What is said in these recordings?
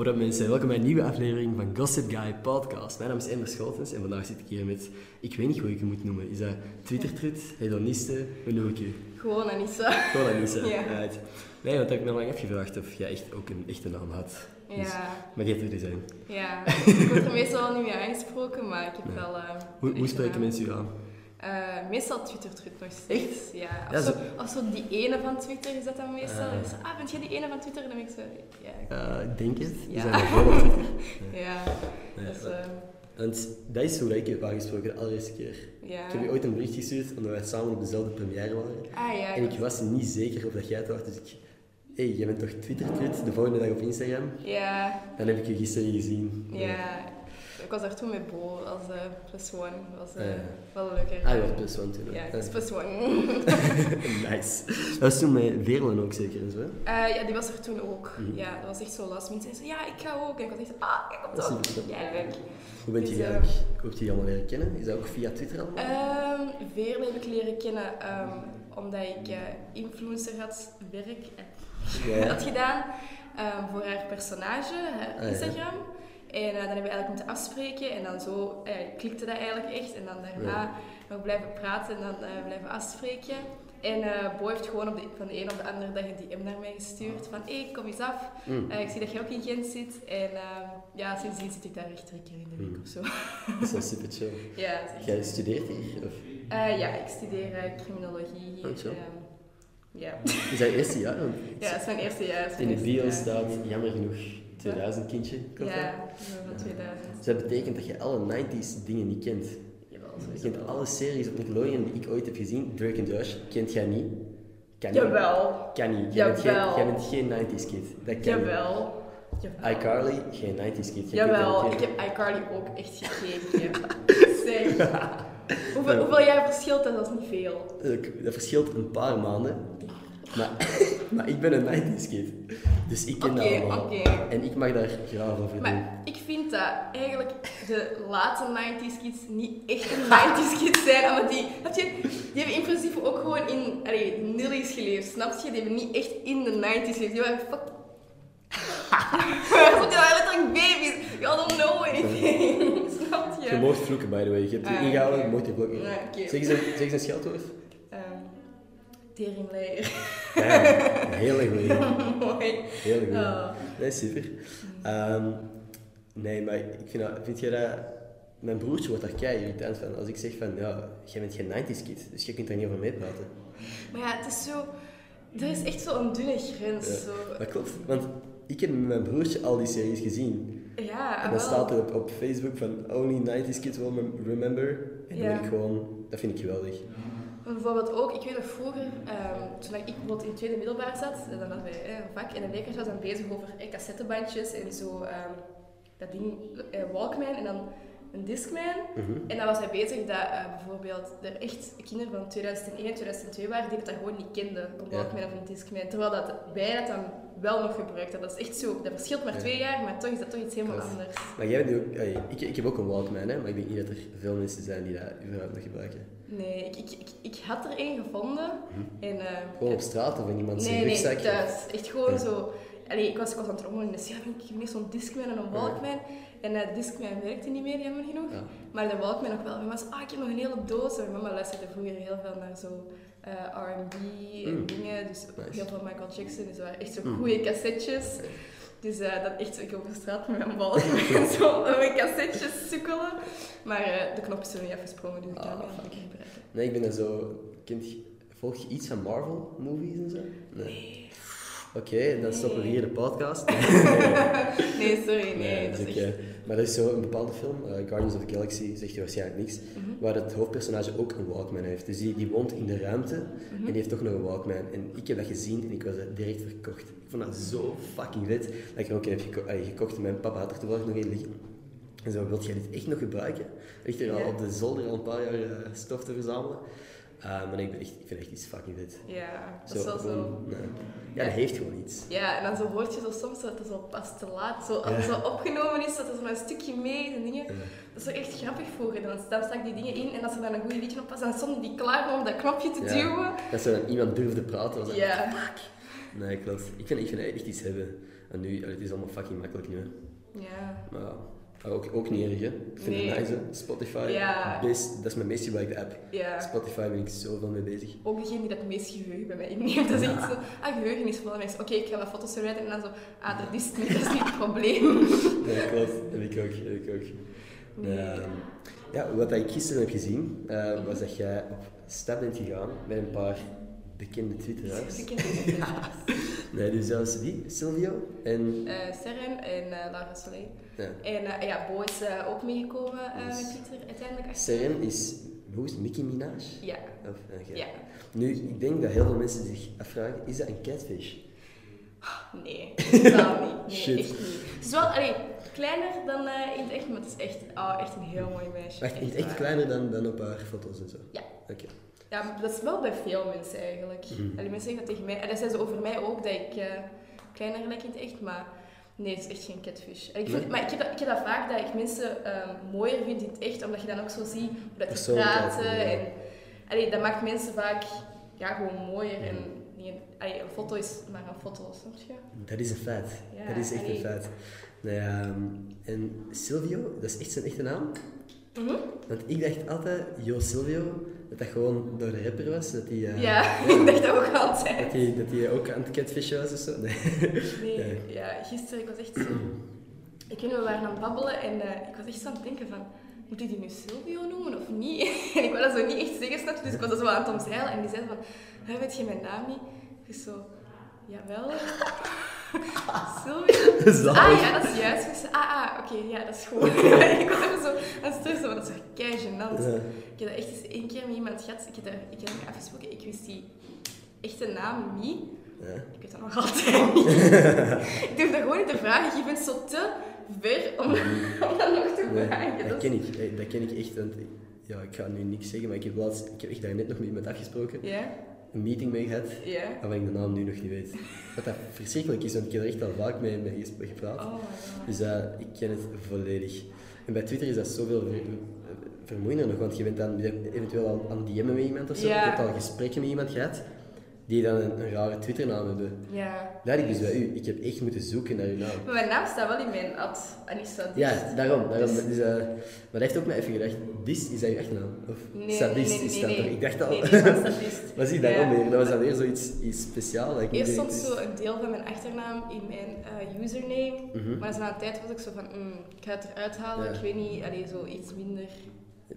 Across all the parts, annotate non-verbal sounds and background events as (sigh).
Wat up mensen, welkom bij een nieuwe aflevering van Gossip Guy Podcast. Mijn naam is Emmer Scholtens en vandaag zit ik hier met, ik weet niet hoe ik je moet noemen. Is dat Twitter-trut, hedoniste, hoe noem ik je? Gewoon Anissa. Gewoon Anissa, (laughs) Ja. right. Nee, want ik heb me lang afgevraagd of jij echt ook een echte naam had. Dus, Ja, maar die heeft er zijn. ja. Ik word er meestal niet mee aangesproken, maar ik heb wel... eh, Hoe, hoe spreken naam. mensen u aan? Eh, meestal twittert het nog steeds. Ja, of, Ja, zo, zo- of zo die ene van Twitter is dat dan meestal. Ah. Zo, ah, bent jij die ene van Twitter? Dan ben ik zo... Ja, ik denk het. Ja. zijn (laughs) Twitter. ja. Nee, Dus, maar- eh, Want dat is hoe ik heb aangesproken de allereerste keer. ja. Ik heb je ooit een bericht gestuurd omdat wij samen op dezelfde première waren. Ah ja, En ik was niet zeker of dat jij het was, dus ik... Hé, hey, jij bent toch Twitter-tweet de volgende dag op Instagram? Ja, Dan heb ik je gisteren gezien. ja. Ik was daar toen met Bo als eh, plus one. Dat was eh, wel leuker. Ah, je was plus one toen. Ja, ik Ah, was plus one. (laughs) nice. Dat was toen met Veerlen ook zeker en zo. Eh, ja, die was er toen ook. Mhm. Ja, dat was echt zo last minute. En ja, ik ga ook. En ik was echt, ah, ik kom ook. Ja, leuk. Hoe bent je Dus, eigenlijk, hoe heb je die allemaal leren kennen? Is dat ook via Twitter allemaal? Ehm Veerle heb ik leren kennen ehm, omdat ik influencer had werk (laughs) had gedaan ehm, voor haar personage, haar Ah, ja. En eh, dan hebben we eigenlijk moeten afspreken en dan zo eh, klikte dat eigenlijk echt. En dan daarna nog blijven praten en dan eh, blijven afspreken. En Bo heeft gewoon op de, van de een op de andere dag een DM naar mij gestuurd van hé, kom eens af. Mm. Ik zie dat je ook in Gent zit. En ehm, ja, sindsdien zit ik daar echt drie keer in de week Mm. of zo. Dat is wel super chill. (laughs) ja, Jij studeert hier? Of ja, ik studeer criminologie hier. Oh, ehm, ja. is dat je eerste jaar? Ja, het is mijn eerste jaar. In de bio staat, jammer genoeg, 2000 kindje. Klopt dat? Ja, ik ben van 2000. Dus dat betekent dat je alle 90s dingen niet kent. Jawel, Je kent wel. alle series op Nickelodeon die ik ooit heb gezien. Drake en Josh, kent jij niet? Kan niet. Jawel. Kan niet. Jij bent geen, Jawel. jij bent geen 90s kid. Dat kan. Jawel. Jawel. iCarly, geen 90s kid. Jij Jawel, ik heb iCarly ook echt gekeken. (laughs) zeg. Hoeveel, hoeveel jaar verschilt dat? Dat is niet veel. niet. Dat verschilt een paar maanden. Maar, (laughs) maar ik ben een 90s kid. Dus ik ken dat allemaal. En ik mag daar graag over doen. Maar ik vind dat eigenlijk de late 90s kids niet echt een 90s kids zijn. Omdat die, je, die hebben in principe ook gewoon in allee, nillies geleefd. Snap je? Die hebben niet echt in de 90s geleefd. Die waren fuck. (laughs) Die waren letterlijk baby's. You don't know anything. (laughs) Snap je? Je mag vloeken, by the way. Je hebt je Ah, ingehouden, je mag je eens een, zeg eens een scheldwoord. Teringleier. Ja, heel goed. (laughs) Mooi. Heel goed. Oh. Nee, super. Ehm, nee, maar ik vind, dat, vind je dat... Mijn broertje wordt daar kei irritant van. Als ik zeg van, ja, jij bent geen 90s kid, dus je kunt daar niet over meepraten. Maar ja, het is zo... Er is echt zo'n dunne grens. Ja. Zo. Dat klopt, want ik heb met mijn broertje al die series gezien. Ja, En dan wel. staat er op, op Facebook van, only 90s kids will remember. En dan Ja. ben ik gewoon, dat vind ik geweldig. Bijvoorbeeld ook, ik weet nog vroeger, ehm, toen ik bijvoorbeeld in het tweede middelbaar zat, dan hadden wij een vak, en de leerkracht was dan bezig over cassettebandjes en zo, ehm, dat ding, eh, Walkman en dan een Discman. Mhm. En dan was hij bezig dat eh, bijvoorbeeld er echt kinderen van 2001 en 2002 waren die dat dan gewoon niet kenden, Ja. Walkman of een Discman. Terwijl dat wij dat dan wel nog gebruikt hebben. Dat is echt zo, dat verschilt maar Ja. twee jaar, maar toch is dat toch iets helemaal Klopt. anders. Maar jij bent ook, allee, ik, ik heb ook een Walkman, hè, maar ik denk niet dat er veel mensen zijn die dat überhaupt nog gebruiken. Nee, ik, ik, ik, ik had er één gevonden en... eh, Gewoon op straat of in iemand zijn Nee, nee, rugzak. thuis. Echt gewoon Ja. zo... Allee, ik was, ik was aan het rommelen in de ja, ik heb niet zo'n Discman en een Walkman. En eh, de Discman werkte niet meer, jammer genoeg. Ja. Maar de Walkman nog wel. Mama zei, ah, ik heb nog een hele doos. En mijn mama luisterde vroeger heel veel naar zo eh, R&B en Mm. dingen. Dus Nice. heel veel Michael Jackson. Dus dat waren echt zo Mm. goede cassettes. Dus eh, dat echt zo, ik op de straat met mijn Walkman (laughs) zo met mijn cassettes sukkelen. Maar eh, de knop is er niet afgesprongen, dus ik kan Ah, het fuck. niet gebruiken. Nee, ik ben dan zo... Je, volg je iets van Marvel movies en zo? Nee. Oké, dan stoppen we hier de podcast. (laughs) (laughs) Nee, sorry, nee. dat dat is echt... maar dat is zo een bepaalde film, eh, Guardians of the Galaxy, zegt je waarschijnlijk niks, Mhm. waar het hoofdpersonage ook een Walkman heeft. Dus die, die woont in de ruimte Mhm. en die heeft toch nog een Walkman. En ik heb dat gezien en ik was er direct verkocht. Ik vond dat zo fucking vet dat ik er ook een heb geko- eh, gekocht. En mijn papa had er toevallig nog een liggen. En zo, wilt jij dit echt nog gebruiken? Ligt er al op de zolder al een paar jaar eh, stof te verzamelen. Eh, maar ik, ben echt, ik vind echt iets fucking vet. Ja, dat is wel zo... nee. Ja, dat heeft gewoon iets. Ja, en dan zo hoort je zo soms dat het zo pas te laat, zo, als het Ja. zo opgenomen is, dat er zo een stukje mee en dingen. Ja. Dat is ook echt grappig vroeger. Dan, dan stak ik die dingen in en als er dan een goede liedje op was, dan stonden die klaar om dat knopje te Ja. duwen. Dat zo dan iemand durfde praten. Was Ja. Nee, klopt. Ik vind, ik vind echt iets hebben. En nu, het is allemaal fucking makkelijk nu. Hè. Ja, maar ook, ook niet erg, hè. Ik vind Nee. het nice. Spotify, Ja. best, dat is mijn meest gebruikte app. ja. Spotify ben ik zoveel mee bezig. Ook degene die dat het meest geheugen bij mij inneemt. Dat is echt zo, ah, geheugen is vol. mensen. Oké, ik ga wat foto's verwijderen en dan zo, ah, dat is niet, dat is niet het probleem. (laughs) Ja, klopt. Heb ik ook. Heb ik ook. Nee. Ehm, ja, wat ik gisteren heb gezien, eh, was dat jij op stap bent gegaan met een paar bekende Twitteraars. Ken het Nee, dus zelfs wie? Silvio en... Serren en eh Lara Soleil. Ja. En eh, ja, Bo is ook meegekomen Yes. met Twitter uiteindelijk. Seren is, hoe is het, Nicki Minaj? Ja, Of, ja. Nu, ik denk dat heel veel mensen zich afvragen, is dat een catfish? Nee, totaal niet. Nee, (laughs) Shit. echt niet. Het is wel, allee, kleiner dan in het echt, maar het is echt, oh, echt een heel mooi meisje. Wacht, niet echt waar. kleiner dan, dan op haar foto's en zo? Ja. Oké. Ja, dat is wel bij veel mensen eigenlijk. Allee, mensen zeggen dat tegen mij. En dat zeggen ze over mij ook, dat ik eh, kleiner lijk in het echt. Maar nee, het is echt geen catfish. Ik vind, Nee? Maar ik heb, dat, ik heb dat vaak, dat ik mensen ehm, mooier vind in het echt. Omdat je dan ook zo ziet hoe dat Persoonlijkheid, praten. ja. En, allee, dat maakt mensen vaak ja, gewoon mooier. En Mhm. allee, een foto is maar een foto, snap je? Dat is een feit. Ja, dat is echt een feit. Nou ja, ehm, en Silvio, dat is echt zijn echte naam? Mhm. Want ik dacht altijd, Jo Silvio, dat dat gewoon door de rapper was. Dat hij eh, Ja, (laughs) ik dacht dat ook altijd. dat hij, dat ook aan het catfishen was of zo. Nee. Nee, Ja. ja, gisteren, ik was echt zo... Ik weet niet, we waren aan het babbelen en eh, ik was echt zo aan het denken van... Moet ik die nu Silvio noemen of niet? (laughs) en ik wil dat zo niet echt zeggen, snap je? Dus ik was dat zo aan het omzeilen en die zei van... "Hè, weet je mijn naam niet? Dus zo... Jawel. (laughs) Zalig. Ah ja, dat is juist. Ah, ah oké, ja, dat is goed. (laughs) ik was even zo aan het stressen, want dat is echt kei gênant. Ja. Ik heb dat echt eens één keer met iemand gehad. Ik heb, daar, ik heb afgesproken. Ik wist die echte naam niet. Ja. Ik weet dat nog altijd niet. (laughs) ik durf dat gewoon niet te vragen. Je bent zo te ver om, om dat nog te Nee, vragen. dat Dat ken ik. Dat ken ik echt. Want ja, ik ga nu niks zeggen, maar ik heb, laatst, ik heb echt daar net nog met iemand afgesproken. Ja, Een meeting mee gehad, waarvan ik de naam nu nog niet weet. Wat dat verschrikkelijk is, want ik heb er echt al vaak mee, mee gepraat. Oh. Dus eh, ik ken het volledig. En bij Twitter is dat zoveel ver, vermoeiender nog, want je bent dan eventueel aan, aan DM'en met iemand of zo. Ja. Je hebt al gesprekken met iemand gehad, die dan een, een rare Twitternaam hebben. Ja. Dat had ik dus bij u. Ik heb echt moeten zoeken naar uw naam. Maar mijn naam staat wel in mijn ad. Anissa Diest. Ja, daarom. daarom. Dus- Dus, eh, maar dat heeft ook mij even gedacht, Dis, is dat je echtnaam? Of Nee, Sadist nee, nee, is dat toch? Ik dacht al. Nee, (laughs) Sadist. Was ik daarom Ja. weer? Dat was dan weer zoiets iets speciaals. dat ik niet Eerst stond zo een deel van mijn achternaam in mijn eh, username. Mhm. Maar na een tijd was ik zo van, mm, ik ga het eruit halen. Ja. Ik weet niet, allee, zo iets minder.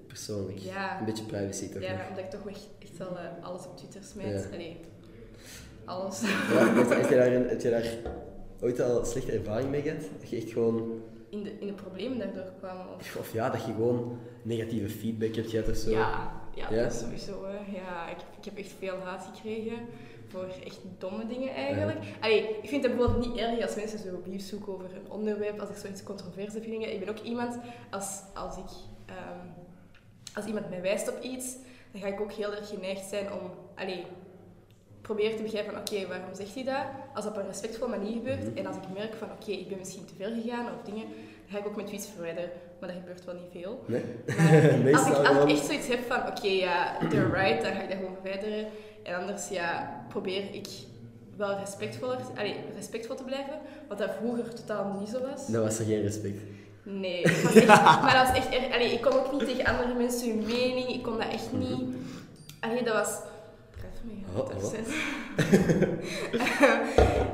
Persoonlijk. Ja. Een beetje privacy toch Ja, nog. omdat ik toch echt, echt wel eh, alles op Twitter smijt. Ja. Allee, alles. Ja, heb, je daar heb je daar ooit al slechte ervaring mee gehad? Dat je echt gewoon... In de, in de problemen daardoor kwamen. Of, Of ja, dat je gewoon negatieve feedback hebt gehad of zo. ja, ja, Ja? dat is sowieso. Hè. Ja, ik, ik heb echt veel haat gekregen voor echt domme dingen eigenlijk. Allee, ik vind het bijvoorbeeld niet erg als mensen zo opnieuw zoeken over een onderwerp, als ik zoiets controverse vind. dingen. Ik ben ook iemand, als, als, ik, ehm, als iemand mij wijst op iets, dan ga ik ook heel erg geneigd zijn om... Allee, probeer te begrijpen van oké, waarom zegt hij dat? Als dat op een respectvolle manier gebeurt Mhm. en als ik merk van oké, ik ben misschien te ver gegaan of dingen, dan ga ik ook mijn tweets verwijderen. Maar dat gebeurt wel niet veel. Nee? Maar (laughs) als, ik, als ik echt zoiets heb van, oké, ja, they're right, dan ga ik dat gewoon verwijderen. En anders, ja, probeer ik wel respectvoller, allee, respectvol te blijven, wat dat vroeger totaal niet zo was. Dan was er geen respect. Nee, was echt, (laughs) maar dat was echt erg. Allee, ik kon ook niet tegen andere mensen hun mening, ik kon dat echt niet. Allee, dat was... Oh, oh. (laughs)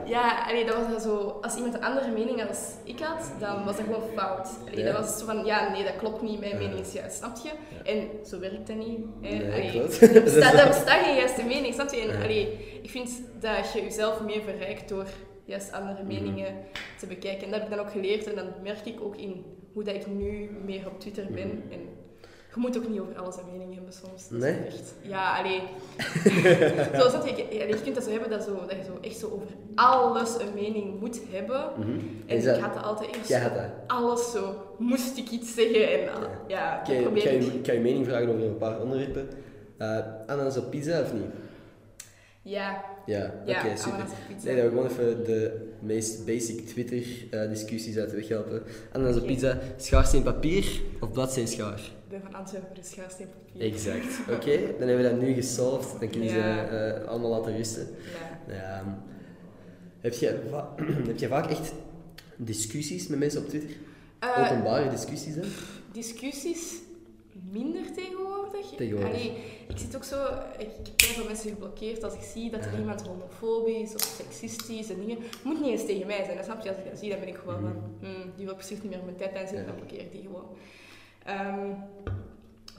ja, allee, dat was dan zo... Als iemand een andere mening als ik had, dan was dat gewoon fout. Allee, Ja. Dat was zo van, ja, nee, dat klopt niet, mijn Ja. mening is juist, snap je? En zo werkt dat niet. Nee, Allee, klopt. (laughs) (laughs) Er bestaat, er geen juiste mening, snap je? En, allee, ik vind dat je jezelf meer verrijkt door juist andere Mhm. meningen te bekijken. En dat heb ik dan ook geleerd en dan merk ik ook in hoe dat ik nu meer op Twitter ben. Mhm. En je moet ook niet over alles een mening hebben soms. Dat is Nee? echt, ja, allee. (laughs) Zoals dat je, ja, je kunt dat zo hebben dat, zo, dat je zo echt zo over alles een mening moet hebben. Mhm. En Is dat- ik had dat altijd eerst. Dat. Alles zo, moest ik iets zeggen. En ja, Ik dat kan, ik. je, kan je mening vragen over een paar onderwerpen. Uh, ananas op pizza of niet? Ja, Ja, ja oké, super. Nee, dat we gewoon even de meest basic Twitter-discussies uit de weg helpen. Ananas op pizza, schaarsteen papier of bladzijden schaar? Ben van Antwerpen, dus schaarsteen papier. Exact. (laughs) Oké, dan hebben we dat nu gesolved. Dan kunnen Ja. ze eh, allemaal laten rusten. Ja. Ja, Heb je, (clears throat) heb je vaak echt discussies met mensen op Twitter? Eh, Openbare discussies, hè? discussies minder tegenwoordig. Tegenwoordig. Allee, ik zit ook zo, ik, heel veel mensen geblokkeerd als ik zie dat er Ja. iemand homofobisch of seksistisch en dingen. Moet niet eens tegen mij zijn, dat snap je? Als ik dat zie, dan ben ik gewoon van, hmm, die wil precies niet meer mijn tijd zitten, Mhm. Ja. dan blokkeer ik die gewoon. Ehm,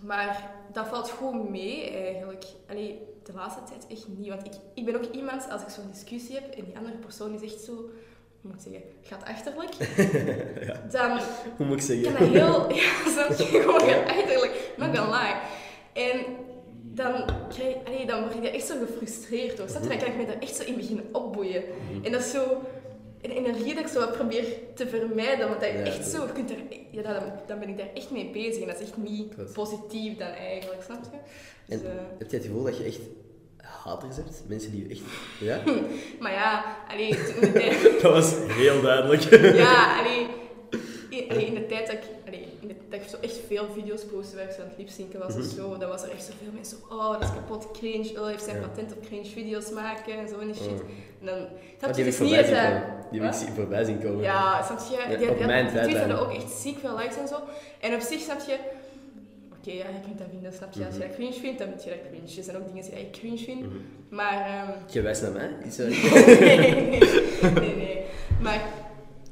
maar dat valt gewoon mee eigenlijk. Allee, de laatste tijd echt niet. Want ik, ik ben ook iemand, als ik zo'n discussie heb en die andere persoon is echt zo, hoe moet ik zeggen, gaat achterlijk, (laughs) dan Hoe moet ik zeggen? kan dat heel... (laughs) Ja, je? (laughs) Gewoon gaat achterlijk. Not gonna lie. En dan, krijg, allee, dan word je echt zo gefrustreerd door. Dan kan ik me daar echt zo in beginnen opboeien. En dat is zo een energie dat ik zo probeer te vermijden. Want dat je Ja, echt zo... Je kunt er, ja, dan, dan ben ik daar echt mee bezig. En dat is echt niet Klopt. positief dan eigenlijk. Snap je? Dus, En eh, heb je het gevoel dat je echt haters hebt? Mensen die je echt... Ja? (laughs) maar ja, allee, toen in de (laughs) tijd... Dat was heel duidelijk. Ja, allee, in, allee, in de tijd dat ik, allee, dat ik zo echt veel video's postte waar ik zo aan het lipzinken was of zo, dan was er echt zoveel mensen zo, oh, dat is kapot cringe, oh, heeft zijn Ja. patent op cringe video's maken en zo en die shit. Oh. En dan, Ah, snap die je, niet voorbij eens zien dat... komen. Die heb ik voorbij zien komen. Ja, snap je? Die, die, die hadden ook echt ziek veel likes en zo. En op zich snap je, oké, ja, je kunt dat vinden, snap je? Als je dat cringe vindt, dan vind je dat cringe. Er zijn ook dingen die ik cringe vind, Mhm. maar... ehm, Je wijst naar mij? Is dat... (laughs) nee, nee, nee, nee. Maar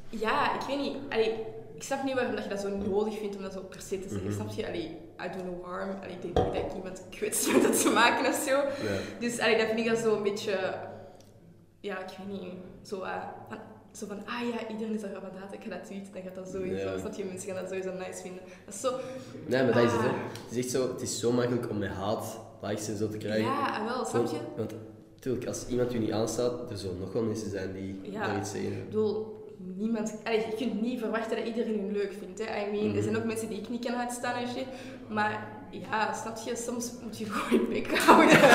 ja, ik weet niet. Allee, ik snap niet waarom dat je dat zo nodig vindt om dat zo per se te zeggen. Mhm. Snap je? Allee, I do no harm. Allee, ik denk niet dat ik iemand kwets (laughs) met het te maken of zo. Dus allee, dat vind ik dan zo een beetje... Ja, ik weet niet. Zo, eh, van, zo van, ah ja, iedereen is er van dat. Ik ga dat tweeten. Dan gaat dat sowieso. Ja. Snap je? Mensen gaan dat sowieso nice vinden. Dat is zo... Nee, maar dat is het, hè. Ah. Het is echt zo... Het is zo makkelijk om met haat likes en zo te krijgen. Ja, ah, wel, snap je? Want, natuurlijk, als iemand je niet aanstaat, er zullen nog wel mensen zijn die Ja. daar iets zeggen. Ik bedoel, niemand... Allee, je kunt niet verwachten dat iedereen je leuk vindt. Hè. I mean, Mhm. er zijn ook mensen die ik niet kan uitstaan en shit. Maar ja, snap je, soms moet je (laughs) gewoon je bek houden. (laughs)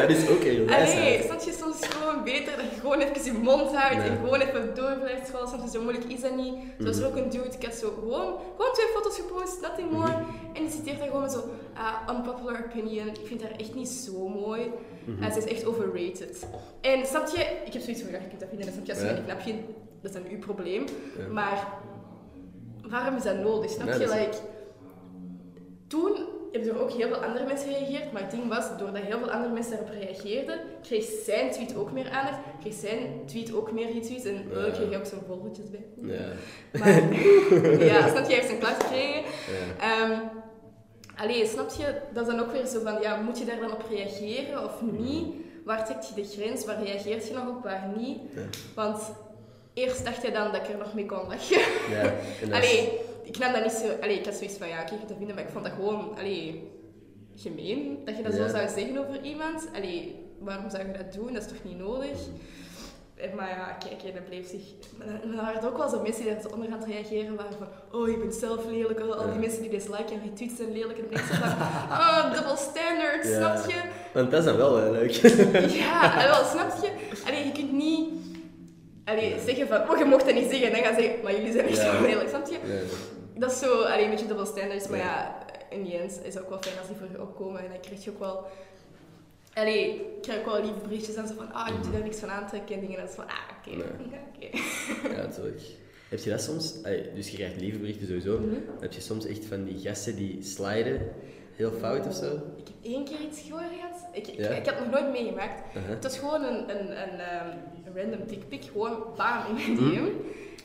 Dat is ook heel Allee, wijsheid. snap je, soms gewoon beter dat je gewoon even je mond houdt Nee. en gewoon even door blijft scrollen. Soms is zo moeilijk, is dat niet. Zoals Mhm. er ook een dude, ik had zo gewoon, gewoon twee foto's gepost, nothing more. Mhm. En die citeert daar gewoon zo, ah, unpopular opinion. Ik vind haar echt niet zo mooi. Mhm. En ze is echt overrated. En snap je, ik heb zoiets van, ja, je kunt dat vinden, en snap je, als je Ja. dat vindt, dat is dan uw probleem. Ja. Maar waarom is dat nodig? Snap je? dat Like, er ook heel veel andere mensen gereageerd, maar het ding was, doordat heel veel andere mensen daarop reageerden, kreeg zijn tweet ook meer aandacht, kreeg zijn tweet ook meer retweets en Ja. kreeg hij ook zo'n volgertjes bij. Ja. Maar (laughs) ja, snap je, hij heeft zijn klas gekregen. Ja. Ehm allee, snap je, dat is dan ook weer zo van, ja, moet je daar dan op reageren of niet? Waar trekt je de grens? Waar reageert je nog op, waar niet? Ja. Want eerst dacht je dan dat ik er nog mee kon lachen. Ja. (laughs) Allee, ik nam dat niet zo... Allee, ik had zoiets van, ja, oké, je dat vinden, maar ik vond dat gewoon, allee, gemeen. Dat je dat zo zou zeggen over iemand. Allee, waarom zou je dat doen? Dat is toch niet nodig? Eh, Maar ja, kijk, hè, dat bleef zich... Maar dan waren er ook wel zo mensen die daar zo onder aan het reageren waren van oh, je bent zelf lelijk, al die Ja. mensen die disliken en retweets zijn lelijk. En zo van, (laughs) oh, double standard, Ja. snap je? Want dat is dan wel (laughs) eh, leuk. Ja, en wel, snap je? Allee, je kunt niet allee, zeggen van, oh, je mocht dat niet zeggen. En dan gaan ze zeggen, maar jullie zijn echt zo lelijk, snap je? Dat is zo allee, een beetje double standards, maar Ja. in die end is het ook wel fijn als die voor je opkomen. En dan krijg je ook wel... Allee, krijg ook wel lieve berichtjes en zo van, ah, je moet je daar niks van aantrekken en dingen. En dat is van, ah, oké, Nee. (laughs) ja, oké. Ja, natuurlijk. Heb je dat soms? Allee, dus je krijgt lieve berichten sowieso. Mhm. Heb je soms echt van die gasten die sliden heel fout of zo? Ik heb één keer iets gehoord gehad. Ik, ik, Ja? ik had het nog nooit meegemaakt. Aha. Het was gewoon een, een, een, ehm, een random dickpic, gewoon bam in mijn DM. Mhm.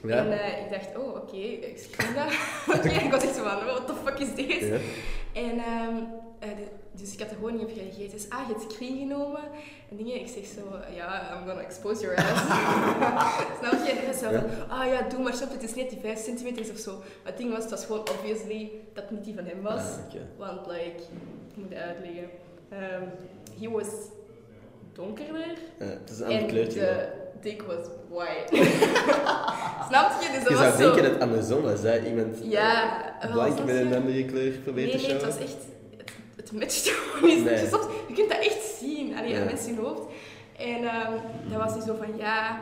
Ja. En eh, ik dacht, oh oké, ik screen dat. (laughs) Oké, ik was echt zo van, what the fuck is dit? Ja. En ehm, eh, dus ik had er gewoon niet op gereageerd. Dus ah, je hebt screen genomen. En dingen, ik zeg zo, ja, I'm gonna expose your ass. (laughs) snap je? En zo ah ja, doe maar, snap het is net die 5 centimeter of zo. Maar het ding was, het was gewoon obviously dat het niet die van hem was. Ah. Want, like, ik moet het uitleggen. Ehm he was donkerder. Ja, het is een ander kleurtje. Dik was white. (laughs) Snap je? Dus dat Je was zou zo... denken dat het andersom was, hè? Iemand Ja, eh, wel, blank met een andere kleur probeert Nee, te nee, het was echt... Het, het matcht gewoon niet. Nee. Je, soms, je kunt dat echt zien, allee, Ja. aan mensen in hun hoofd. En ehm dan was hij zo van, ja...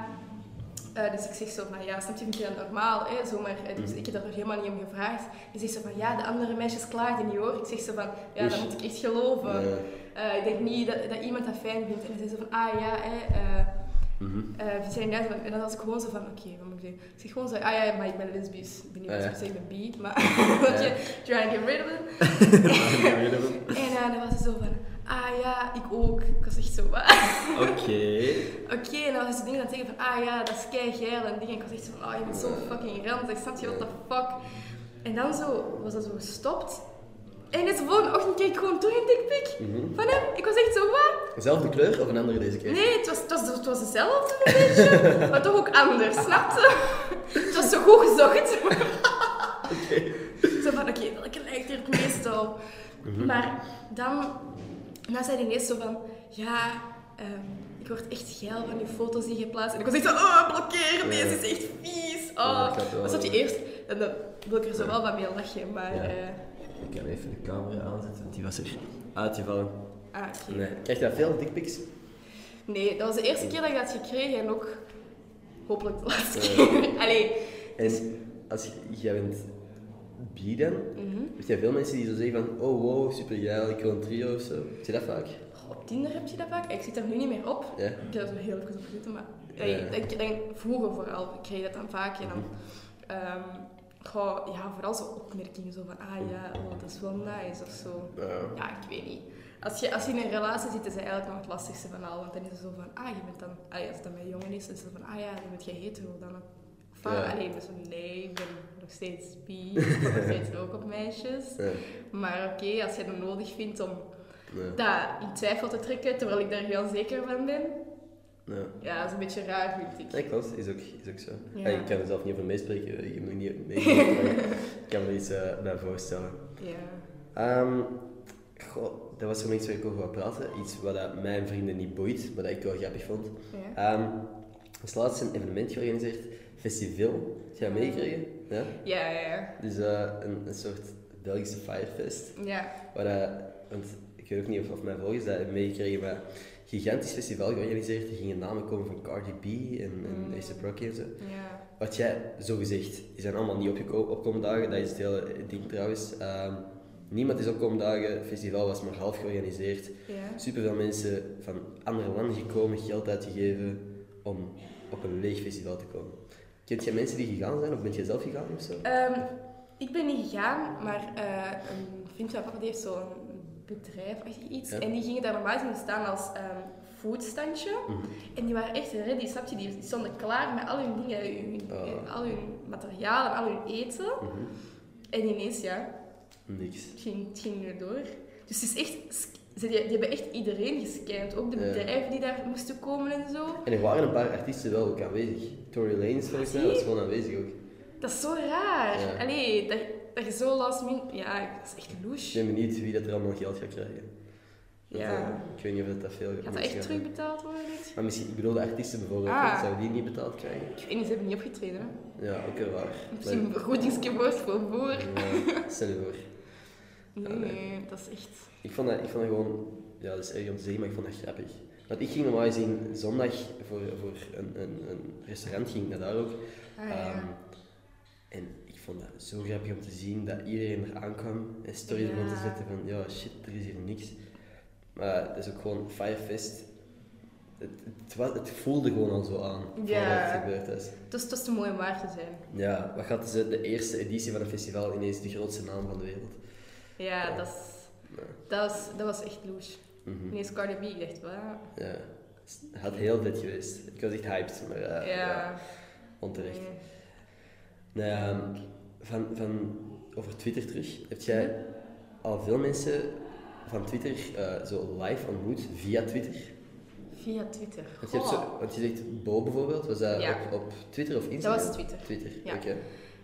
eh, dus ik zeg zo van, ja, snap je, vind je dat normaal? Hè? Zo, maar, eh, dus Mhm. ik heb daar nog helemaal niet om gevraagd. Die zegt zo van, ja, de andere meisjes klaagden niet hoor. Ik zeg zo van, ja, dat moet ik echt geloven. Ja. Ik denk niet dat, dat iemand dat fijn vindt. En zei zo van, ah ja, hè, eh, Eh, zijn net, en dan was ik gewoon zo van, oké, wat moet ik zeggen? Ik zeg gewoon zo, ah ja, maar ik ben lesbisch. Ik ben niet lesbisch, ik ben bi, maar (laughs) (laughs) je, trying (laughs) to get rid of it. en eh, dan was ze zo van, ah ja, ik ook. Ik was echt zo, wat? Oké. Oké, en dan was ze dingen aan het zeggen van, ah ja, dat is kei geil en dingen. Ik was echt zo van, ah, je bent zo fucking ranzig, snap je, what the fuck? En dan zo, was dat zo gestopt. En de volgende ochtend kreeg ik gewoon toch een dikpik Mhm. van hem. Ik was echt zo, wat? Zelfde kleur of een andere deze keer? Nee, het was, het was, het was hetzelfde een beetje, (laughs) maar toch ook anders, snap je? (laughs) Het was zo goed gezocht. (laughs) Zo van, oké, welke lijkt er het meest op? Maar dan, dan zei hij ineens zo van, ja, ehm, ik word echt geil van die foto's die je plaatst. En ik was echt zo, oh, blokkeer, deze is echt vies. Oh. had wel- Was dat die eerst? En dan wil ik er zo wel wat mee lachen, maar... Ja. eh, Ik kan even de camera aanzetten, want die was er uitgevallen. ah, oké. Nee. Krijg je dat veel, dickpics? Nee, dat was de eerste keer dat ik dat gekregen en ook hopelijk de laatste Ja. keer. (laughs) Allee. En als je, jij bent bi dan, Mhm. heb je veel mensen die zo zeggen van, oh wow, super geil, ik wil een trio of zo. Zie je dat vaak? Op Tinder heb je dat vaak. Ik zit er nu niet meer op. Ja. Ik heb er zo heel even op gezeten, maar Ja. ik denk, vroeger vooral kreeg je dat dan vaak. En dan, ehm, goh, ja, vooral zo opmerkingen zo van, ah ja, oh, dat is wel nice of zo. Ja. Ik weet niet. Als je, als je in een relatie zit, is dat eigenlijk nog het lastigste van al. Want dan is het zo van, ah, je bent dan... Allee, als het dan met jongen is, is het van, ah ja, dan ben je hetero dan. Of ah, Ja. alleen dus nee, ik ben nog steeds bi. Ik ben nog (laughs) steeds ook op meisjes. Ja. Maar oké, als je het nodig vindt om Ja. dat in twijfel te trekken, terwijl ik daar heel zeker van ben. Ja. Ja, dat is een beetje raar, vind ik. Nee, klopt, is ook, is ook zo. Ja. Hey, ik kan er zelf niet over meespreken, ik heb nog niet meegemaakt, (laughs) ik kan me er iets eh, bij voorstellen. Ja. Ehm goh, dat was zo'n iets waar ik over wou praten. Iets wat dat mijn vrienden niet boeit, maar dat ik wel grappig vond. Ja. Er is laatst een evenement georganiseerd, festival. Heb je dat meegekregen? Ja? Ja, ja, ja. Dus eh, een, een soort Belgische firefest. Ja. Waar dat, want ik weet ook niet of, of mijn volgers dat hebben meegekregen, maar gigantisch festival georganiseerd. Er gingen namen komen van Cardi B en, en Mm. Rocky en zo. Ja. Wat jij zo gezegd, die zijn allemaal niet opgeko- opkomen dagen, dat is het hele ding trouwens. Ehm, niemand is opkomen dagen, het festival was maar half georganiseerd. Ja. Superveel mensen van andere landen gekomen, geld uitgegeven om op een leeg festival te komen. Kent jij mensen die gegaan zijn of bent jij zelf gegaan of zo? Ehm, ik ben niet gegaan, maar eh, een vriend van papa die heeft zo'n bedrijf of iets. Ja. En die gingen daar normaal gezien staan als ehm foodstandje. Mhm. En die waren echt ready, snap je? Die stonden klaar met al hun dingen, hun, Oh. al hun materiaal en al hun eten. Mhm. En ineens, ja, Niks. het ging, het ging weer door. Dus het is echt... Ze, die, die hebben echt iedereen gescand. Ook de Ja. bedrijven die daar moesten komen en zo. En er waren een paar artiesten wel ook aanwezig. Tory Lanez volgens mij was gewoon aanwezig ook. Dat is zo raar. Ja. Allee, dat, dat je zo last minute... Ja, dat is echt Ik louche. ben benieuwd wie dat er allemaal geld gaat krijgen. Dat, Ja. ik weet niet of dat, dat veel Gaat dat mensen echt terugbetaald worden? Maar misschien, ik bedoel de artiesten bijvoorbeeld, Ah. zouden die niet betaald krijgen? Ik weet niet, ze hebben niet opgetreden. Hè? Ja, ook heel waar. Misschien een wordt voor. Ja, stel je voor. Nee, dat is echt... Ik vond dat, ik vond dat gewoon, ja, dat is erg om te zeggen, maar ik vond dat grappig. Want ik ging normaal gezien zondag voor, voor een, een, een restaurant, ging ik naar daar ook. Ah, ja. Ehm, en ik vond dat zo grappig om te zien dat iedereen er aankwam en stories Ja. te zetten van, ja shit, er is hier niks. Maar het is ook gewoon Firefest. Het, het, het voelde gewoon al zo aan voordat Ja. het gebeurd is. Het is, het is te mooi om waar te zijn. Ja, wat gaat ze de eerste editie van een festival ineens de grootste naam van de wereld? Ja, dat, is, Ja. dat, was, dat was echt louche. Mhm. Ineens Cardi B, ik dacht, wat? Ja, het had heel vet geweest. Ik was echt hyped, maar eh, ja, Ja. onterecht. Nou van, van, over Twitter terug. Heb jij al veel mensen van Twitter eh, zo live ontmoet via Twitter? Via Twitter. Want je, hebt zo, want je zegt Bo bijvoorbeeld, was dat Ja. op, op Twitter of Instagram? Dat was Twitter. Twitter, Ja. oké.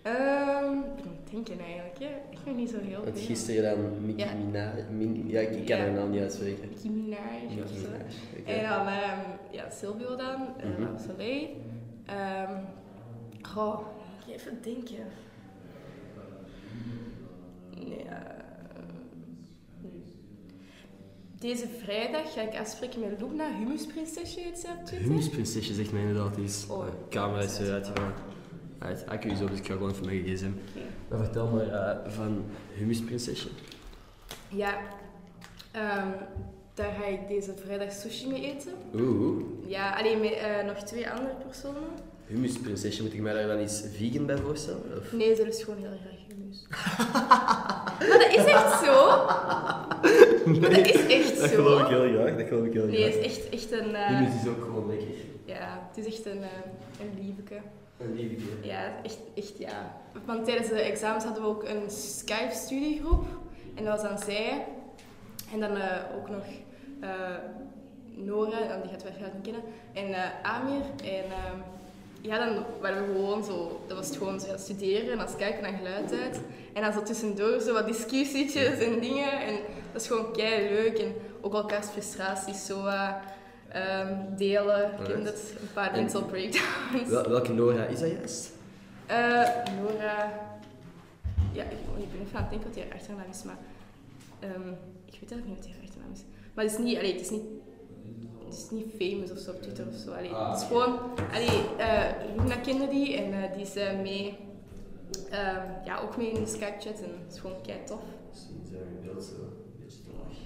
Ehm, ik ben denken eigenlijk. Hè. Ik ben niet zo heel Want gisteren dan Mickey Ja. Minaj, Min, ja, ik kan Ja. haar naam niet uitspreken. Nicki Minaj Nicki zo. Minaj, oké. En dan ehm, ja, Silvio dan, mm Soleil. Ehm goh, moet ik even denken. Nee, eh, deze vrijdag ga ik afspreken met Luna, humusprinsesje heet ze op Twitter. Humusprinsesje zegt mij inderdaad iets. Oh, De camera is weer uitgegaan. Uit, ik u zo, dus ik ga gewoon even mijn gsm. Maar vertel maar eh, van Humusprinsesje. Ja, ehm, daar ga ik deze vrijdag sushi mee eten. Oeh, Ja, alleen met eh, nog twee andere personen. humusprinsesje, moet ik mij daar dan iets vegan bij voorstellen? Of? Nee, ze is gewoon heel graag hummus. (laughs) maar dat is echt zo. Maar dat is echt Dat geloof ik zo. heel graag, dat geloof ik heel Nee, graag. het is echt, echt een... eh, Humus is ook gewoon lekker. ja, het is echt een, eh, een liefeke. Een liefje. Ja, echt, echt ja. Want tijdens de examens hadden we ook een Skype-studiegroep. En dat was dan zij. En dan eh, ook nog eh, Nora, en die gaat waarschijnlijk niet kennen. En eh, Amir. En ehm, ja, dan waren we gewoon zo... Dat was het gewoon zo, ja, studeren en dan kijken naar geluid uit. En dan zo tussendoor zo wat discussietjes en dingen. En dat is gewoon kei leuk. En ook elkaars frustraties zo eh, ehm, delen. Ik dat, een paar En- mental breakdowns. Wel, welke Nora is dat juist? Eh, Nora. Ja, ik, ik ben even aan het denken wat haar achternaam is, maar. ehm, ik weet eigenlijk niet wat haar achternaam is. Maar het is niet. Allee, het is niet. Het is niet famous of zo op Twitter of zo. Allee, Ah, het is gewoon. Allee, eh Luna kende die en eh, die is eh, mee. ehm, ja, ook mee in de Skype-chat en het is gewoon kei tof. Misschien zijn we beeld zo een beetje te laag.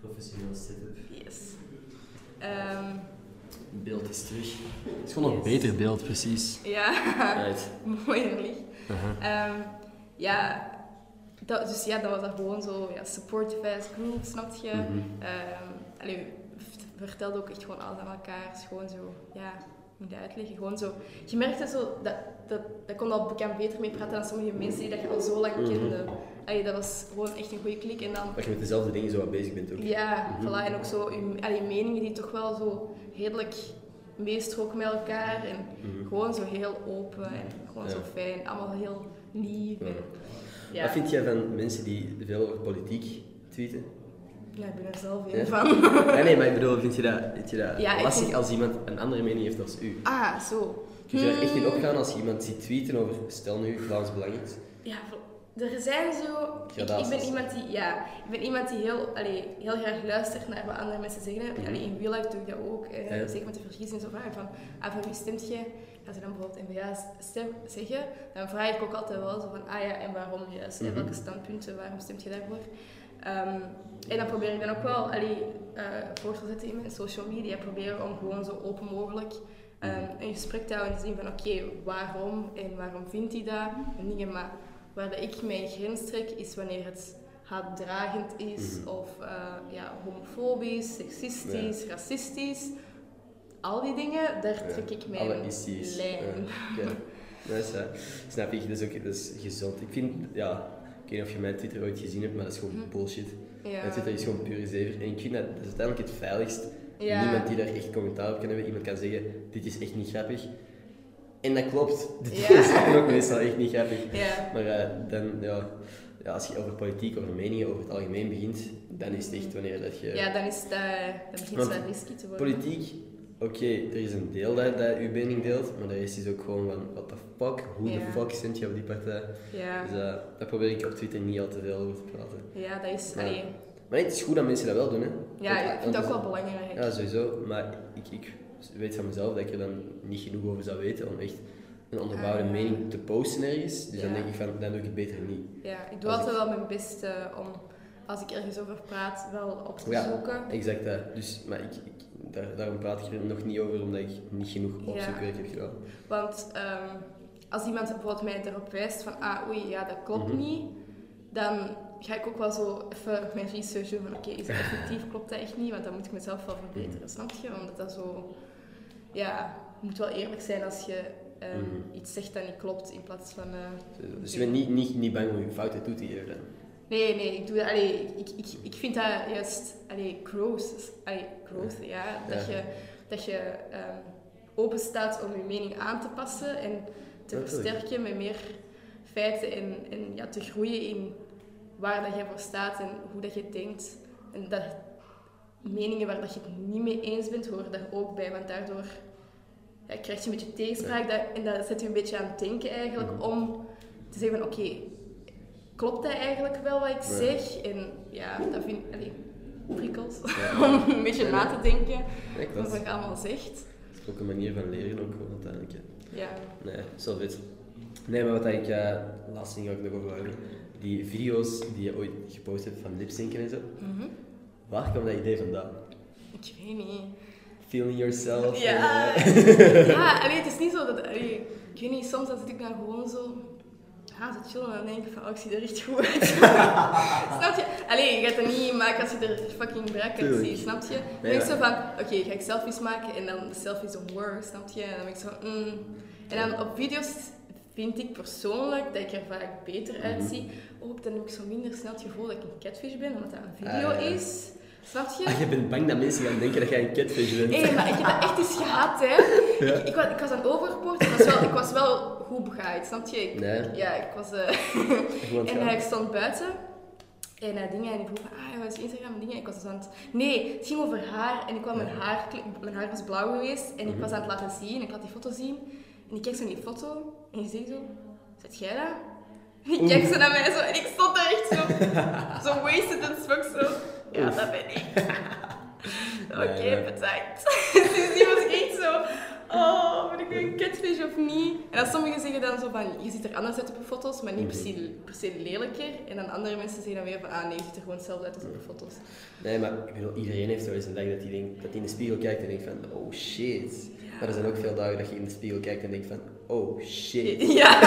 Professioneel setup. Yes. Ehm, Beeld is terug. Het is gewoon een beter beeld, precies. ja, (laughs) mooier licht. Aha. Ehm, ja, dat, dus ja, dat was dan gewoon zo, ja, supportive as group, snap je? Allee, v- vertelde ook echt gewoon alles aan elkaar. Gewoon zo, ja, moet dat uitleggen? Gewoon zo, je merkte zo, dat, dat, dat kon al bekend beter mee praten dan sommige mensen die dat je al zo lang Mhm. kende. Allee, dat was gewoon echt een goede klik. En dan, Dat je met dezelfde dingen zo wat bezig bent ook. ja, Mhm. voilà, en ook zo, je, allee, meningen die toch wel zo redelijk meestroken met elkaar. En Mhm. gewoon zo heel open en gewoon Ja. zo fijn. Allemaal heel lief. Ja. En, ja. Wat vind jij van mensen die veel over politiek tweeten? Ja, ik ben er zelf een Ja? van. Nee, nee, maar ik bedoel, vind je dat, vind je dat Ja, lastig vind- als iemand een andere mening heeft als u? Ah, zo. Kun je daar echt in Hmm. opgaan als je iemand ziet tweeten over, stel nu, Vlaams Belang is? Ja, er zijn zo... Ik, ik ben iemand die, ja, ik ben iemand die heel, allee, heel graag luistert naar wat andere mensen zeggen. Mhm. Allee, in real life doe ik dat ook. eh, Ja. Zeker met de verkiezingen zo van, ah, voor wie stemt je? Als ze dan bijvoorbeeld NVA stem zeggen, dan vraag ik ook altijd wel zo van, ah ja, en waarom juist? Mhm. welke standpunten, waarom stemt je daarvoor? Ehm, en dan probeer ik dan ook wel allee, eh, voor te zetten in mijn social media. Proberen om gewoon zo open mogelijk ehm, een gesprek te houden en te zien van oké, waarom en waarom vindt hij dat? En dingen, maar waar ik mijn grens trek is wanneer het haatdragend is Mhm. of eh, ja, homofobisch, seksistisch, racistisch. Al die dingen, daar trek ik Alle mijn issues. lijn. (laughs) Snap ik, dat is ook dat is gezond. Ik vind, ja, ik weet niet of je mijn Twitter ooit gezien hebt, maar dat is gewoon Mhm. bullshit. Ja. Mijn Twitter is gewoon pure zever. En ik vind dat, dat is uiteindelijk het veiligst. Ja. Niemand die daar echt commentaar op kan hebben. Iemand kan zeggen, dit is echt niet grappig. En dat klopt. Dit (laughs) Ja. is ook meestal echt niet grappig. Ja. Maar eh, dan, ja, ja, als je over politiek, over meningen, over het algemeen begint, dan is het echt wanneer dat je... ja, dan is het, eh, dan begint het wel risky te worden. Politiek, oké, er is een deel dat, dat uw mening deelt, maar de rest is ook gewoon van, what the fuck, hoe Ja. de fuck stemt je op die partij? Ja. Dus eh, daar probeer ik op Twitter niet al te veel over te praten. ja, dat is... Allee, Maar nee, het is goed dat mensen dat wel doen, hè. ja, Want, ik vind dat ook wel belangrijk. Ja, sowieso. Maar ik, ik weet van mezelf dat ik er dan niet genoeg over zou weten om echt een onderbouwde Ah, ja. mening te posten ergens. Dus dan Ja. denk ik van, dan doe ik het beter niet. Ja, ik doe Als altijd wel mijn best om, als ik ergens over praat, wel op te Ja. zoeken. Exact dat. Dus, maar ik, ik, daar, daarom praat ik er nog niet over, omdat ik niet genoeg Ja. opzoekwerk heb gedaan. Want ehm, als iemand bijvoorbeeld mij erop wijst van, ah oei, ja, dat klopt Mhm. niet, dan ga ik ook wel zo even mijn research doen van, oké, is dat (laughs) effectief, klopt dat echt niet? Want dan moet ik mezelf wel verbeteren, Mhm. snap je? Omdat dat zo, ja, je moet wel eerlijk zijn als je ehm, Mhm. iets zegt dat niet klopt, in plaats van... eh, Dus je bent niet, niet, niet bang om je fouten toe te geven. Nee, nee, ik doe dat. Allee, ik, ik, ik vind dat juist allee, growth. Allee, growth, ja. Dat je, dat je ehm, open staat om je mening aan te passen en te versterken met meer feiten en, en ja, te groeien in waar dat jij voor staat en hoe dat je denkt. En dat meningen waar dat je het niet mee eens bent, horen daar ook bij. Want daardoor ja, krijg je een beetje tegenspraak dat, en dat zet je een beetje aan het denken eigenlijk Mhm. om te zeggen van oké, klopt dat eigenlijk wel wat ik Ja. zeg? En ja, dat vind ik allee, prikkels Ja. (laughs) om een beetje na te denken Nee, wat dat je allemaal zegt. is ook een manier van leren ook gewoon uiteindelijk. hè. Ja, Nee, zo vet. Nee, maar wat ik... eh laatste ding ga ik nog over. Die video's die je ooit gepost hebt van lipzinken en zo. Mhm. Waar kwam dat idee vandaan? Ik weet niet. Feeling yourself? Ja, en, eh, ja (laughs) allee, het is niet zo dat... Allee, ik weet niet, soms dan zit ik dan gewoon zo... Ja, zo chillen en dan denk ik van, oh, ik zie er echt goed uit. (laughs) snap je? Allee, je gaat het niet maken als je er fucking brak uit Tuurlijk. ziet, snap je? Dan denk ik zo van, oké, ga ik selfies maken en dan selfies op Word, snap je? En dan ben ik zo mm. En dan op video's vind ik persoonlijk dat ik er vaak beter Mhm. uitzie. Ook dan heb ik zo minder snel het gevoel dat ik een catfish ben, omdat dat een Ah, video ja. is. Snap je? Ah, je bent bang dat mensen gaan denken dat jij een catfish bent. Hé, maar ik heb dat echt eens gehad, hè. Ja. Ik, ik, was, ik was aan overpoort, ik was wel, ik was wel goed begaaid, snap je? Ik, Nee. Ja, ik was... eh, en eh, ik stond buiten en eh, dingen en ik vroeg van, ah, wat is Instagram en dingen? Ik was dus aan het... Nee, het ging over haar en ik kwam mijn haar... Mijn haar was blauw geweest en ik Mhm. was aan het laten zien. Ik laat die foto zien en ik kijk zo naar die foto en je zegt zo, zet jij dat? En ik kijk zo naar mij zo en ik stond daar echt zo, (laughs) zo wasted as fuck zo. Ja, Oef. dat ben ik. (laughs) Oké, Nee, nee. bedankt. (laughs) dus die was echt zo, oh, ben ik een catfish of niet? En dan sommigen zeggen dan zo van, je ziet er anders uit op je foto's, maar niet per se, per se lelijker. En dan andere mensen zeggen dan weer van, ah nee, je ziet er gewoon hetzelfde uit als op je foto's. Nee, maar ik bedoel, iedereen heeft zo eens een dag dat hij, denkt, dat hij in de spiegel kijkt en denkt van, oh shit. Maar er zijn ook veel dagen dat je in de spiegel kijkt en denkt van, oh shit. (laughs) Ja,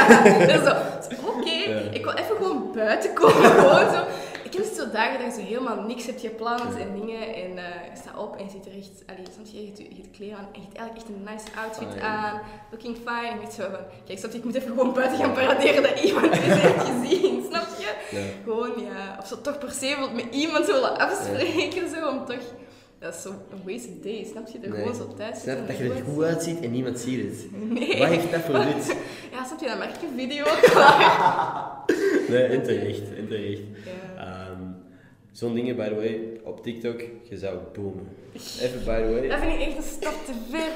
dat is zo, oké, Ja. ik wil even gewoon buiten komen, gewoon zo. Ik heb zo dagen dat je zo helemaal niks hebt gepland en dingen en je staat op en je ziet er echt, allee, soms je je, kleren aan en je hebt eigenlijk echt een nice outfit Fine. aan, looking fine. En je zo van, kijk, snap je, ik moet even gewoon buiten gaan paraderen dat iemand het (laughs) heeft gezien, snap je? Ja. Gewoon, ja, of zo toch per se wilt met iemand willen afspreken, zo, om toch, dat is zo een wasted day, snap je? Er Nee. gewoon zo thuis Snap dat je er goed uitziet en niemand ziet het. (laughs) Nee. Wat heeft dat voor nut? (laughs) Ja, snap je, dan maak ik een video. Nee, en terecht, en terecht. Ja. Zo'n dingen, by the way, op TikTok, je zou boomen. Even by the way. Dat vind ik echt een stap te ver.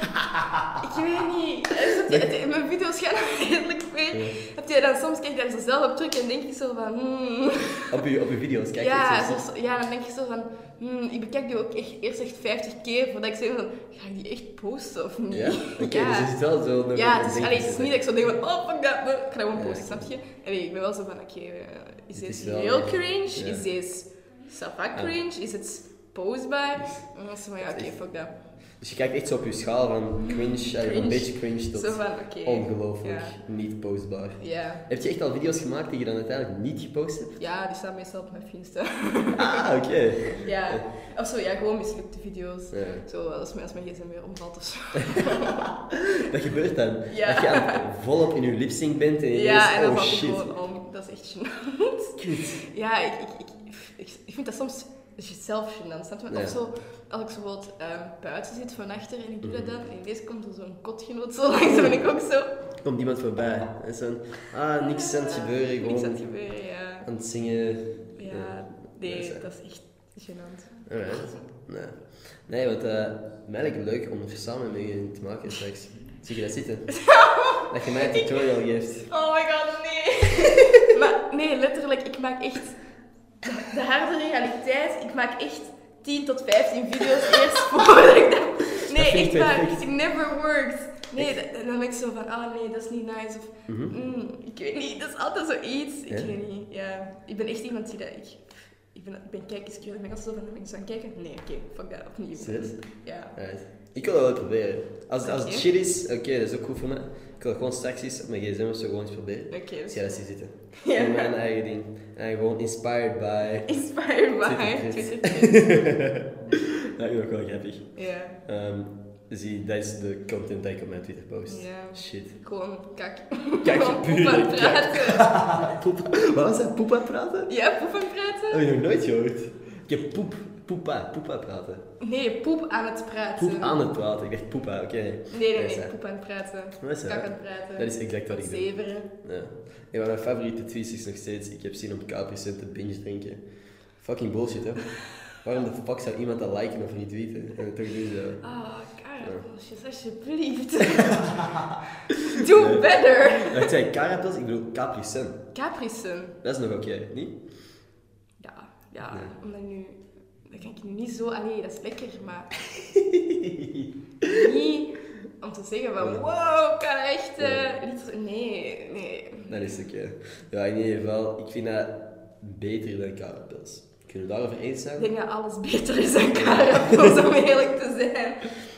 Ik weet niet. Het- Mijn video's gaan redelijk ver. Ja. Heb je dan soms kijk je daar zelf op terug en denk je zo van... hmm. Op je, op je video's, kijk ja, zo. zo, ja, dan denk je zo van... hmm, ik bekijk die ook echt, eerst echt 50 keer voordat ik zeg van... Ga ik die echt posten of niet? Ja? Oké, Ja. dus je zit wel zo Ja, het is, allee, het is niet dat ik zo denk van, oh fuck dat, ik ga gewoon posten, snap je? Allee, ik ben wel zo van, oké, eh, is Het dit is wel heel cringe? Is dit sava Ja. cringe? Is het postbaar? En dan van, ja, oké, fuck dat. Dus je kijkt echt zo op je schaal van cringe, van Cringe. een beetje cringe tot van, ongelooflijk Ja. niet postbaar. Ja. Heb je echt al video's gemaakt die je dan uiteindelijk niet gepost hebt? ja, die staan meestal op mijn Finsta. Ah, oké. (laughs) ja. Of zo, ja, gewoon mislukte video's. Ja. Zo, als mijn, als mijn gsm weer omvalt of zo. (laughs) Dat gebeurt dan. Ja. Dat je aan volop in je lipsync bent en je Ja, en dan oh valt shit. gewoon om. Dat is echt gênant. Kut. Ja, ik, ik, ik, ik, ik vind dat soms zelf gênant, snap je? Ja. Of zo, als ik zo bijvoorbeeld ehm, buiten zit van achter en ik doe dat Mhm. dan, en ineens komt er zo'n kotgenoot zo (laughs) langs, dan ben ik ook zo... Komt iemand voorbij. En zo, ah, niks aan het gebeuren, gewoon Niks aan het gebeuren, ja. aan het zingen. Ja, nee, eh, dat is echt gênant. Alright. Nee. Nee, want eh mij leuk om samen met te maken straks. Zie je dat zitten? (laughs) dat je mij een tutorial geeft. Oh my god, nee. (laughs) maar nee, letterlijk, ik maak echt de harde realiteit. Ik maak echt 10 tot 15 video's eerst (laughs) voordat ik dat... Nee, echt waar. It never works. Nee, dan ben ik zo van, ah nee, dat is niet nice. Of, Mhm. mm, ik weet niet, dat is altijd zoiets. Ik Ja? weet niet, ja. Ik ben echt iemand die dat... Ik, ik ben, ik ben kijkerscurious, ik ben altijd zo van, ben ik zo aan kijken? Nee, oké, fuck dat, opnieuw. Ja. Ik wil dat wel proberen. Als, als het shit is, oké, dat is ook goed voor mij. Ik wil gewoon straks eens op mijn gsm of zo gewoon eens proberen. Oké, Zie jij dat zie zitten? (laughs) Ja. Gewoon mijn eigen ding. En gewoon inspired by... Inspired by Twitter (laughs) dat is ook wel grappig. ja. Ehm, zie, dat is de content die ik op mijn Twitter post. Ja. Shit. Gewoon kak. Kak, Gewoon puur poep aan het kak. praten. (laughs) Poep. Wat was dat? Poep aan het praten? Ja, poep aan het praten? Dat heb ik nog nooit gehoord. Ik heb poep, poepa, poepa praten. Nee, poep aan het praten. Poep aan het praten. Ik dacht poepa, oké. Nee, nee, nee, poep aan het praten. Dat is dat. Kak aan het praten. Dat is exact wat ik doe. Zeveren. Ja. Een van mijn favoriete tweets is nog steeds, ik heb zin om Capri te binge drinken. Fucking bullshit, hè. Waarom de fuck zou iemand dat liken of retweeten? En toch doen ze dat. Ah, karabosjes, alsjeblieft. (laughs) Do Nee. better. Dat zei Carapels, ik bedoel Capri Sun. Capri Sun. Dat is nog oké, niet? Ja, ja, Nee. omdat nu... Dat kan ik nu niet zo... Allee, dat is lekker, maar... (laughs) niet om te zeggen van wow, kan echt... niet- nee, nee. Dat is oké. Ja, in ieder geval, ik vind dat beter dan karapils. Kunnen we daarover eens zijn? Ik denk dat alles beter is dan karapels, om eerlijk te zijn.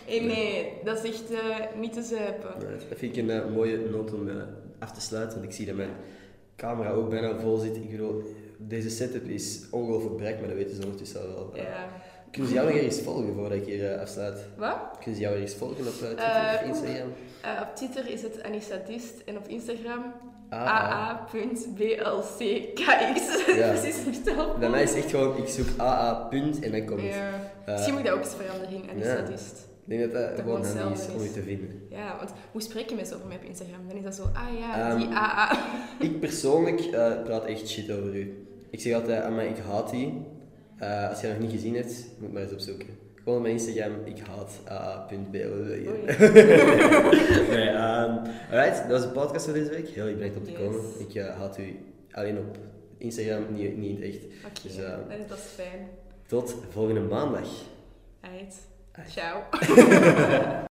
Nee, nee, dat is echt eh, niet te zuipen. Dat vind ik een eh, mooie noot om af te sluiten, want ik zie dat mijn camera ook bijna vol zit. Ik bedoel, deze setup is ongelooflijk bereikt, maar dat weten ze ondertussen al wel. Ja. Kunnen ze jou nog volgen voordat ik hier eh, afsluit? Wat? Kunnen ze jou eens volgen op eh, Twitter Eh, of Instagram? Op Twitter is het Anisadist en op Instagram AA. aa.blckx. (laughs) Ja. Precies verteld. Bij mij is echt gewoon, ik zoek AA en dan komt. Ja. Misschien moet ik dat ook eens veranderen in Anisadist. Ik denk dat dat gewoon handig is om je te vinden. Ja, want hoe spreken mensen over mij op Instagram? Dan is dat zo, ah ja, Ehm, die AA. (laughs) Ik persoonlijk eh, praat echt shit over u. Ik zeg altijd aan mij, ik haat die. Eh, als je dat nog niet gezien hebt, moet maar eens opzoeken. Gewoon op mijn Instagram, ik haat aa.bl. Oei. (laughs) nee, um, alright, dat was de podcast voor deze week. Heel erg bedankt om te Yes. komen. Ik eh, haat u alleen op Instagram, niet, niet echt. Oké, Dus, eh, dat- is fijn. Tot volgende maandag. Uit. Ciao. (laughs)